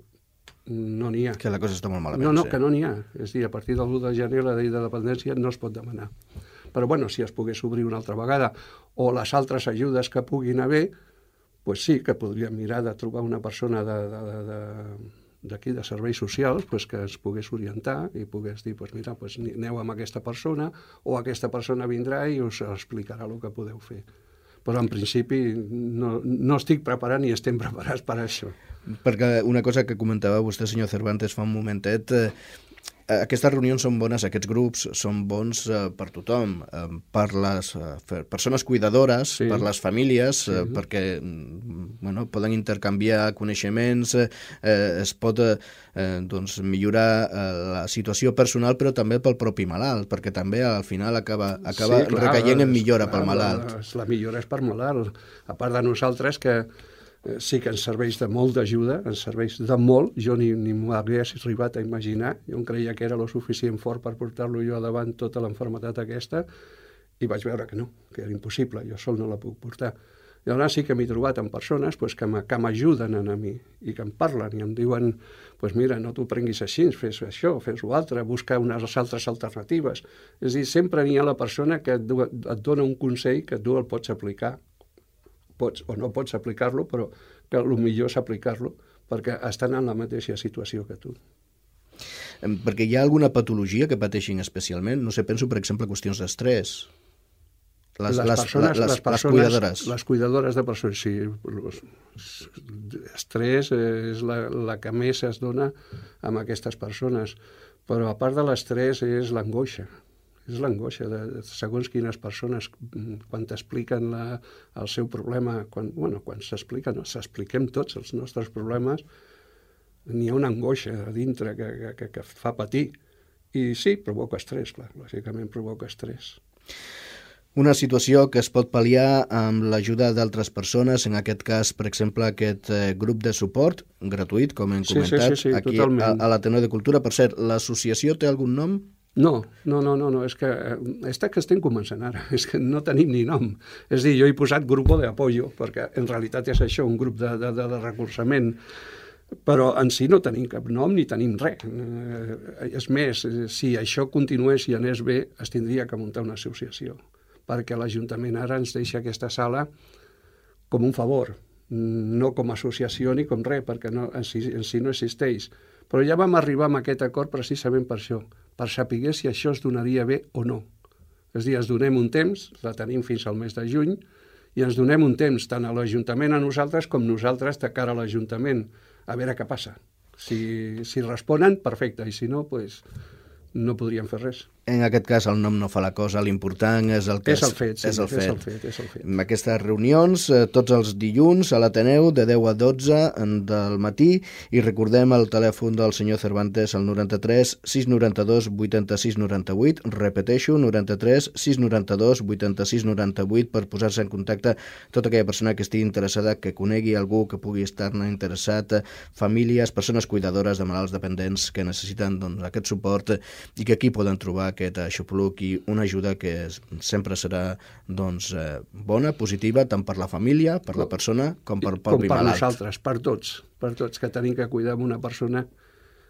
no n'hi ha. Que la cosa està molt malament. No, no, sí. que no n'hi ha. És a dir, a partir del 1 de gener la llei de dependència no es pot demanar. Però bueno, si es pogués obrir una altra vegada, o les altres ajudes que puguin haver, pues sí que podríem mirar de trobar una persona de, de, de, de d'aquí de serveis socials pues, que ens pogués orientar i pogués dir, pues, mira, pues, aneu amb aquesta persona o aquesta persona vindrà i us explicarà el que podeu fer. Però en principi no, no estic preparat ni estem preparats per això. Perquè una cosa que comentava vostè, senyor Cervantes, fa un momentet, Eh, aquestes reunions són bones, aquests grups són bons eh, per tothom, eh, per les eh, persones cuidadores, sí. per les famílies, sí. eh, perquè mm, bueno, poden intercanviar coneixements, eh, es pot eh, doncs, millorar eh, la situació personal, però també pel propi malalt, perquè també al final acaba, acaba sí, clar, recaient en millora pel malalt. La, la millora és per malalt. A part de nosaltres que Eh, sí que ens serveix de molt d'ajuda, ens serveix de molt, jo ni, ni m'ho hagués arribat a imaginar, jo em creia que era lo suficient fort per portar-lo jo davant tota l'enfermetat aquesta, i vaig veure que no, que era impossible, jo sol no la puc portar. I llavors sí que m'he trobat amb persones pues, que m'ajuden a mi i que em parlen i em diuen pues mira, no t'ho prenguis així, fes això, fes ho altre, busca unes altres alternatives. És a dir, sempre n'hi ha la persona que et, et dona un consell que tu el pots aplicar pots o no pots aplicar-lo, però que el millor és aplicar-lo perquè estan en la mateixa situació que tu. Perquè hi ha alguna patologia que pateixin especialment? No sé, penso, per exemple, qüestions d'estrès. Les, les, persones, les, les, persones, les cuidadores. Les cuidadores de persones, sí. Estrès és la, la que més es dona amb aquestes persones. Però a part de l'estrès és l'angoixa és l'angoixa de, de segons quines persones mm, quan t'expliquen el seu problema, quan, bueno, quan s'explica, no, s'expliquem tots els nostres problemes, n'hi ha una angoixa a dintre que, que, que, que fa patir. I sí, provoca estrès, clar, lògicament provoca estrès. Una situació que es pot pal·liar amb l'ajuda d'altres persones, en aquest cas, per exemple, aquest eh, grup de suport gratuït, com hem comentat, sí, sí, sí, sí, aquí totalment. a, a l'Ateneu de Cultura. Per cert, l'associació té algun nom? No, no, no, no, no, és que, és que estem començant ara, és que no tenim ni nom. És dir, jo he posat grup de apoyo, perquè en realitat és això, un grup de, de, de, de recolzament, però en si no tenim cap nom ni tenim res. Eh, és més, si això continués i anés bé, es tindria que muntar una associació, perquè l'Ajuntament ara ens deixa aquesta sala com un favor, no com a associació ni com res, perquè no, en, si, en si no existeix. Però ja vam arribar a aquest acord precisament per això, per saber si això es donaria bé o no. És a dir, ens donem un temps, la tenim fins al mes de juny, i ens donem un temps tant a l'Ajuntament a nosaltres com nosaltres de cara a l'Ajuntament, a veure què passa. Si, si responen, perfecte, i si no, pues, no podríem fer res. En aquest cas el nom no fa la cosa, l'important és el que és el fet, sí, és el fet. És el fet, és el fet. En aquestes reunions, eh, tots els dilluns a l'Ateneu, de 10 a 12 del matí, i recordem el telèfon del senyor Cervantes, el 93 692 86 98, repeteixo, 93 692 86 98, per posar-se en contacte tota aquella persona que estigui interessada, que conegui algú que pugui estar-ne interessat, famílies, persones cuidadores de malalts dependents que necessiten doncs, aquest suport i que aquí poden trobar aquest aixopluc i una ajuda que sempre serà doncs, eh, bona, positiva, tant per la família, per la persona, com per, per, per malalt. nosaltres, per tots, per tots que tenim que cuidar una persona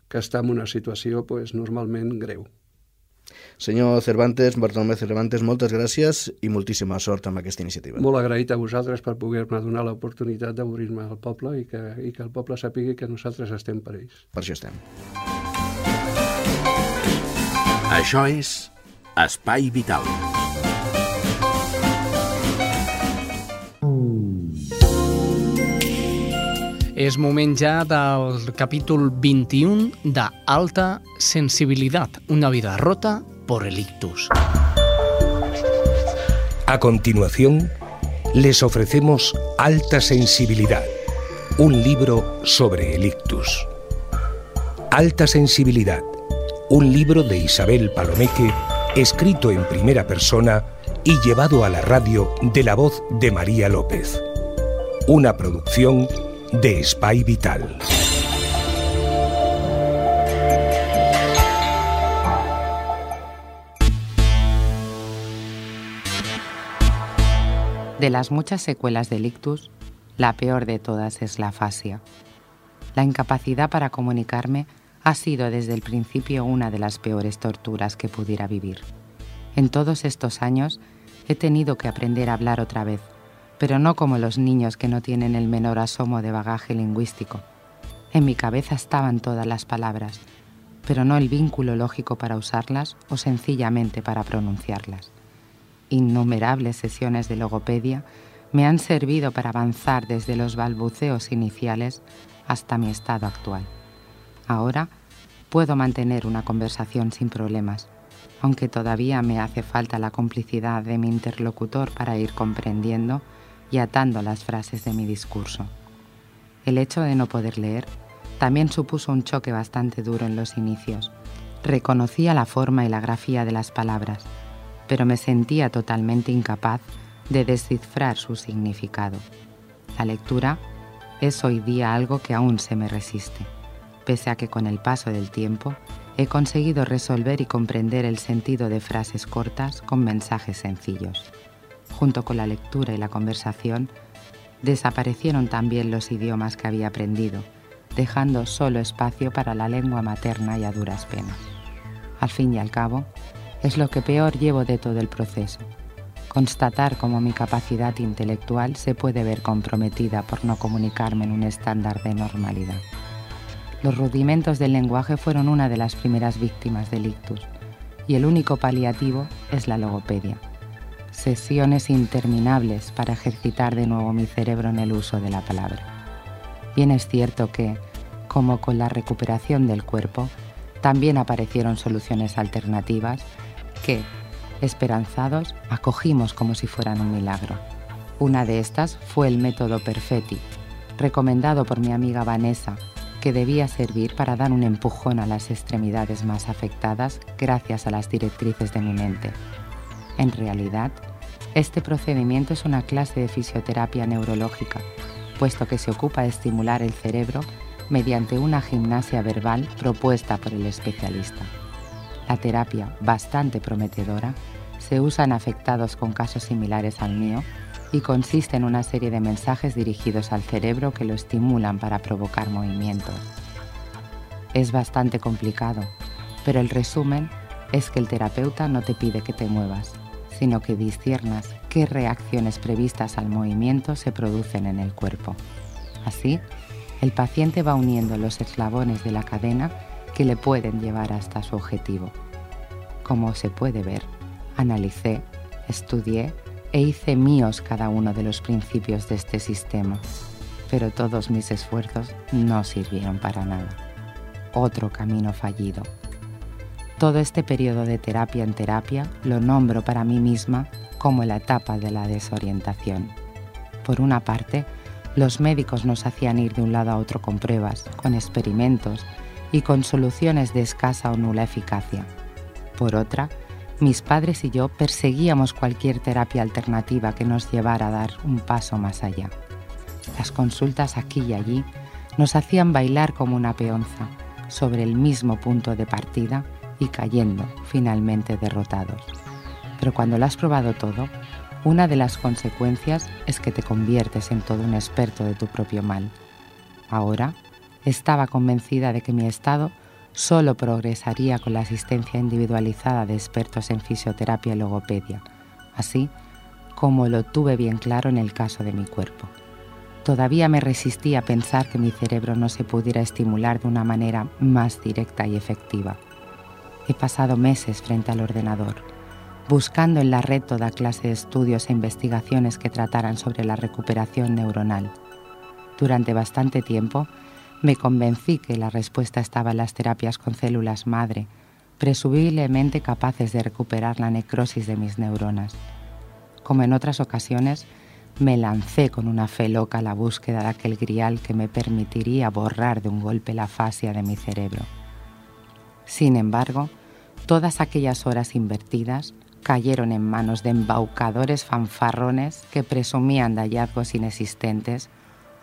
que està en una situació pues, normalment greu. Senyor Cervantes, Bartolomé Cervantes, moltes gràcies i moltíssima sort amb aquesta iniciativa. Molt agraït a vosaltres per poder-me donar l'oportunitat d'obrir-me al poble i que, i que el poble sàpiga que nosaltres estem per ells. Per això estem. Això és Espai Vital. És moment ja del capítol 21 de Alta Sensibilitat, una vida rota por el ictus. A continuación, les ofrecemos Alta Sensibilidad, un libro sobre el ictus. Alta Sensibilidad, un libro de Isabel Palomeque, escrito en primera persona y llevado a la radio de la voz de María López. Una producción de Spy Vital. De las muchas secuelas del ictus, la peor de todas es la afasia. La incapacidad para comunicarme ha sido desde el principio una de las peores torturas que pudiera vivir. En todos estos años he tenido que aprender a hablar otra vez, pero no como los niños que no tienen el menor asomo de bagaje lingüístico. En mi cabeza estaban todas las palabras, pero no el vínculo lógico para usarlas o sencillamente para pronunciarlas innumerables sesiones de logopedia me han servido para avanzar desde los balbuceos iniciales hasta mi estado actual. Ahora puedo mantener una conversación sin problemas, aunque todavía me hace falta la complicidad de mi interlocutor para ir comprendiendo y atando las frases de mi discurso. El hecho de no poder leer también supuso un choque bastante duro en los inicios. Reconocía la forma y la grafía de las palabras, pero me sentía totalmente incapaz de descifrar su significado. La lectura es hoy día algo que aún se me resiste, pese a que con el paso del tiempo he conseguido resolver y comprender el sentido de frases cortas con mensajes sencillos. Junto con la lectura y la conversación, desaparecieron también los idiomas que había aprendido, dejando solo espacio para la lengua materna y a duras penas. Al fin y al cabo, es lo que peor llevo de todo el proceso. Constatar cómo mi capacidad intelectual se puede ver comprometida por no comunicarme en un estándar de normalidad. Los rudimentos del lenguaje fueron una de las primeras víctimas del ictus y el único paliativo es la logopedia. Sesiones interminables para ejercitar de nuevo mi cerebro en el uso de la palabra. Bien es cierto que, como con la recuperación del cuerpo, también aparecieron soluciones alternativas que, esperanzados, acogimos como si fueran un milagro. Una de estas fue el método Perfetti, recomendado por mi amiga Vanessa, que debía servir para dar un empujón a las extremidades más afectadas gracias a las directrices de mi mente. En realidad, este procedimiento es una clase de fisioterapia neurológica, puesto que se ocupa de estimular el cerebro mediante una gimnasia verbal propuesta por el especialista. La terapia, bastante prometedora, se usa en afectados con casos similares al mío y consiste en una serie de mensajes dirigidos al cerebro que lo estimulan para provocar movimientos. Es bastante complicado, pero el resumen es que el terapeuta no te pide que te muevas, sino que disciernas qué reacciones previstas al movimiento se producen en el cuerpo. Así, el paciente va uniendo los eslabones de la cadena que le pueden llevar hasta su objetivo. Como se puede ver, analicé, estudié e hice míos cada uno de los principios de este sistema, pero todos mis esfuerzos no sirvieron para nada. Otro camino fallido. Todo este periodo de terapia en terapia lo nombro para mí misma como la etapa de la desorientación. Por una parte, los médicos nos hacían ir de un lado a otro con pruebas, con experimentos y con soluciones de escasa o nula eficacia. Por otra, mis padres y yo perseguíamos cualquier terapia alternativa que nos llevara a dar un paso más allá. Las consultas aquí y allí nos hacían bailar como una peonza sobre el mismo punto de partida y cayendo finalmente derrotados. Pero cuando lo has probado todo, una de las consecuencias es que te conviertes en todo un experto de tu propio mal. Ahora estaba convencida de que mi estado solo progresaría con la asistencia individualizada de expertos en fisioterapia y logopedia, así como lo tuve bien claro en el caso de mi cuerpo. Todavía me resistía a pensar que mi cerebro no se pudiera estimular de una manera más directa y efectiva. He pasado meses frente al ordenador, buscando en la red toda clase de estudios e investigaciones que trataran sobre la recuperación neuronal. Durante bastante tiempo me convencí que la respuesta estaba en las terapias con células madre, presumiblemente capaces de recuperar la necrosis de mis neuronas. Como en otras ocasiones, me lancé con una fe loca a la búsqueda de aquel grial que me permitiría borrar de un golpe la fascia de mi cerebro. Sin embargo, todas aquellas horas invertidas cayeron en manos de embaucadores fanfarrones que presumían de hallazgos inexistentes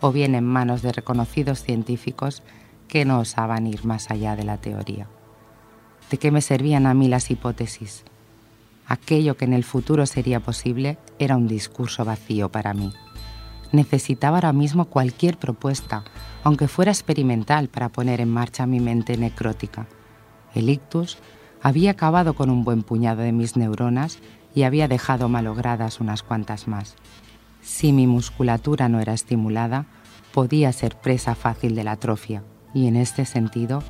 o bien en manos de reconocidos científicos que no osaban ir más allá de la teoría. ¿De qué me servían a mí las hipótesis? Aquello que en el futuro sería posible era un discurso vacío para mí. Necesitaba ahora mismo cualquier propuesta, aunque fuera experimental, para poner en marcha mi mente necrótica. El ictus había acabado con un buen puñado de mis neuronas y había dejado malogradas unas cuantas más. Si mi musculatura no era estimulada, podía ser presa fácil de la atrofia, y en este sentido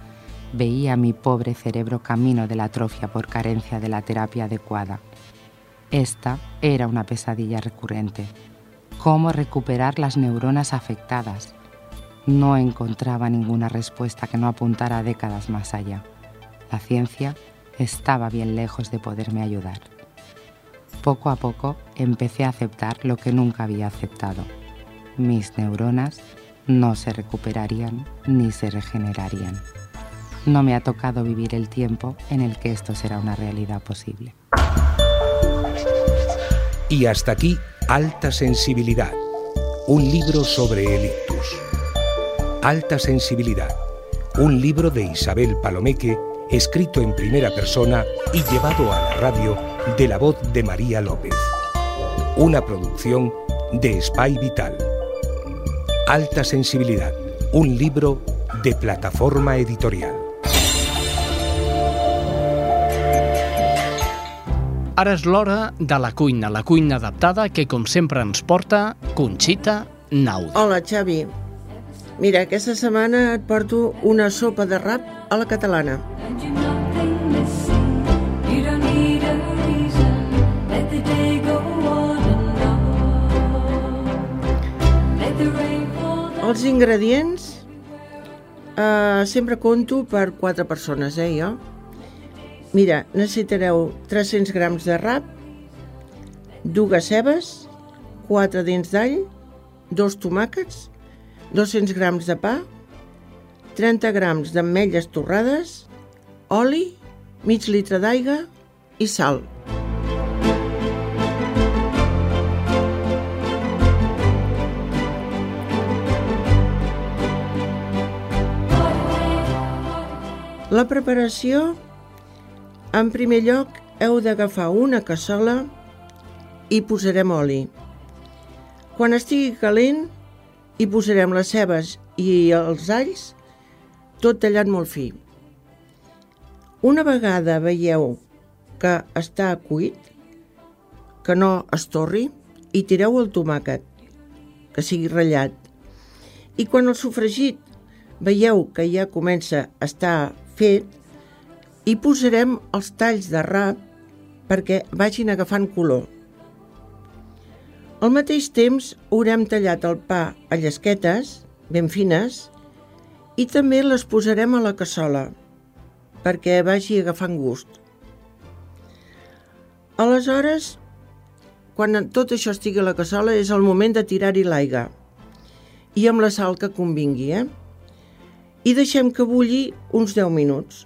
veía mi pobre cerebro camino de la atrofia por carencia de la terapia adecuada. Esta era una pesadilla recurrente. ¿Cómo recuperar las neuronas afectadas? No encontraba ninguna respuesta que no apuntara décadas más allá. La ciencia estaba bien lejos de poderme ayudar. Poco a poco empecé a aceptar lo que nunca había aceptado. Mis neuronas no se recuperarían ni se regenerarían. No me ha tocado vivir el tiempo en el que esto será una realidad posible. Y hasta aquí, Alta Sensibilidad, un libro sobre el ictus. Alta Sensibilidad, un libro de Isabel Palomeque, escrito en primera persona y llevado a la radio de la voz de María López. Una producción de Spy Vital. Alta Sensibilidad, un libro de plataforma editorial. Ara és l'hora de la cuina, la cuina adaptada que, com sempre, ens porta Conxita Naudi. Hola, Xavi. Mira, aquesta setmana et porto una sopa de rap a la catalana. Els ingredients eh, sempre conto per quatre persones, eh, jo. Mira, necessitareu 300 grams de rap, dues cebes, 4 dents d'all, dos tomàquets, 200 grams de pa, 30 grams d'ametlles torrades, oli, mig litre d'aigua i sal. La preparació, en primer lloc, heu d'agafar una cassola i posarem oli. Quan estigui calent, hi posarem les cebes i els alls, tot tallat molt fi. Una vegada veieu que està cuit, que no es torri, i tireu el tomàquet, que sigui ratllat. I quan el sofregit veieu que ja comença a estar fet, hi posarem els talls de rap perquè vagin agafant color. Al mateix temps haurem tallat el pa a llesquetes, ben fines, i també les posarem a la cassola perquè vagi agafant gust. Aleshores, quan tot això estigui a la cassola és el moment de tirar-hi l'aigua i amb la sal que convingui, eh? I deixem que bulli uns 10 minuts.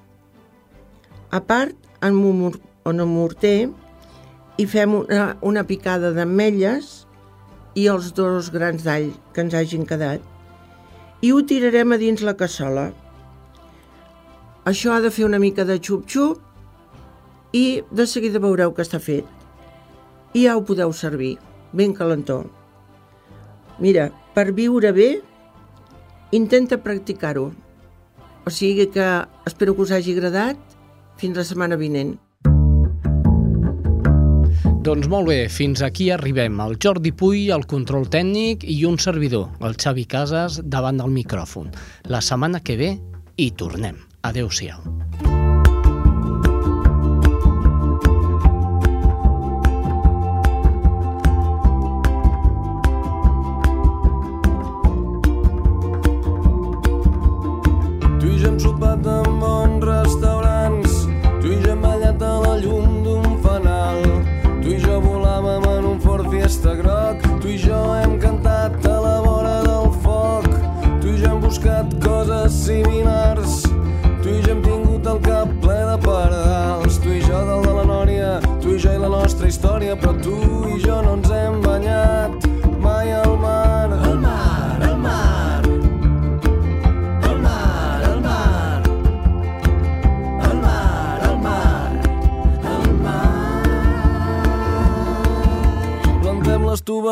A part, en un, morter hi fem una, una picada d'ametlles i els dos grans d'all que ens hagin quedat i ho tirarem a dins la cassola. Això ha de fer una mica de xup-xup i de seguida veureu que està fet. I ja ho podeu servir, ben calentó. Mira, per viure bé, intenta practicar-ho. O sigui que espero que us hagi agradat. Fins la setmana vinent. Doncs molt bé, fins aquí arribem. El Jordi Puy, el control tècnic i un servidor, el Xavi Casas, davant del micròfon. La setmana que ve hi tornem. Adéu-siau.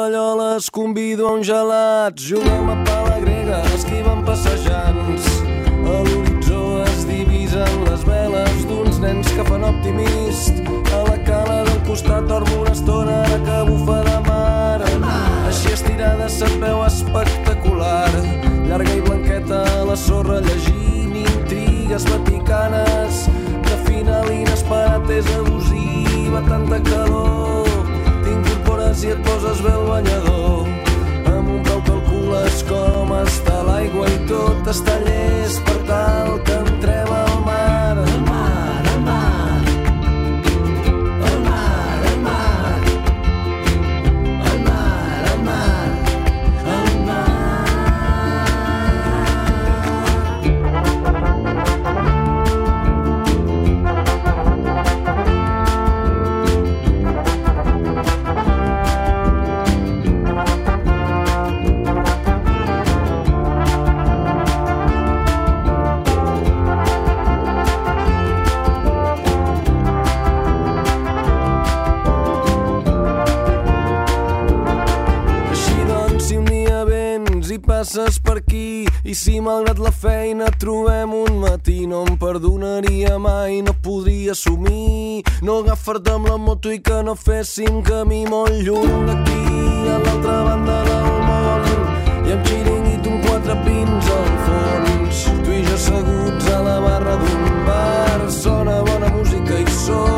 Tovalloles, convido a un gelat, juguem a pala grega, esquivem passejants. A l'horitzó es divisen les veles d'uns nens que fan optimist. A la cala del costat dormo una estona que bufa de mar. Així estirada se't veu espectacular. Llarga i blanqueta a la sorra llegint intrigues vaticanes. De final inesperat és abusiva, tanta calor. T'incorpores i et poses bé el banyador. Amb un peu calcules com està l'aigua i tot està llest per tal que no agafar-te amb la moto i que no féssim camí molt lluny. D'aquí a l'altra banda del món i amb xiringuit un quatre pins al fons. Tu i jo asseguts a la barra d'un bar. Sona bona música i sol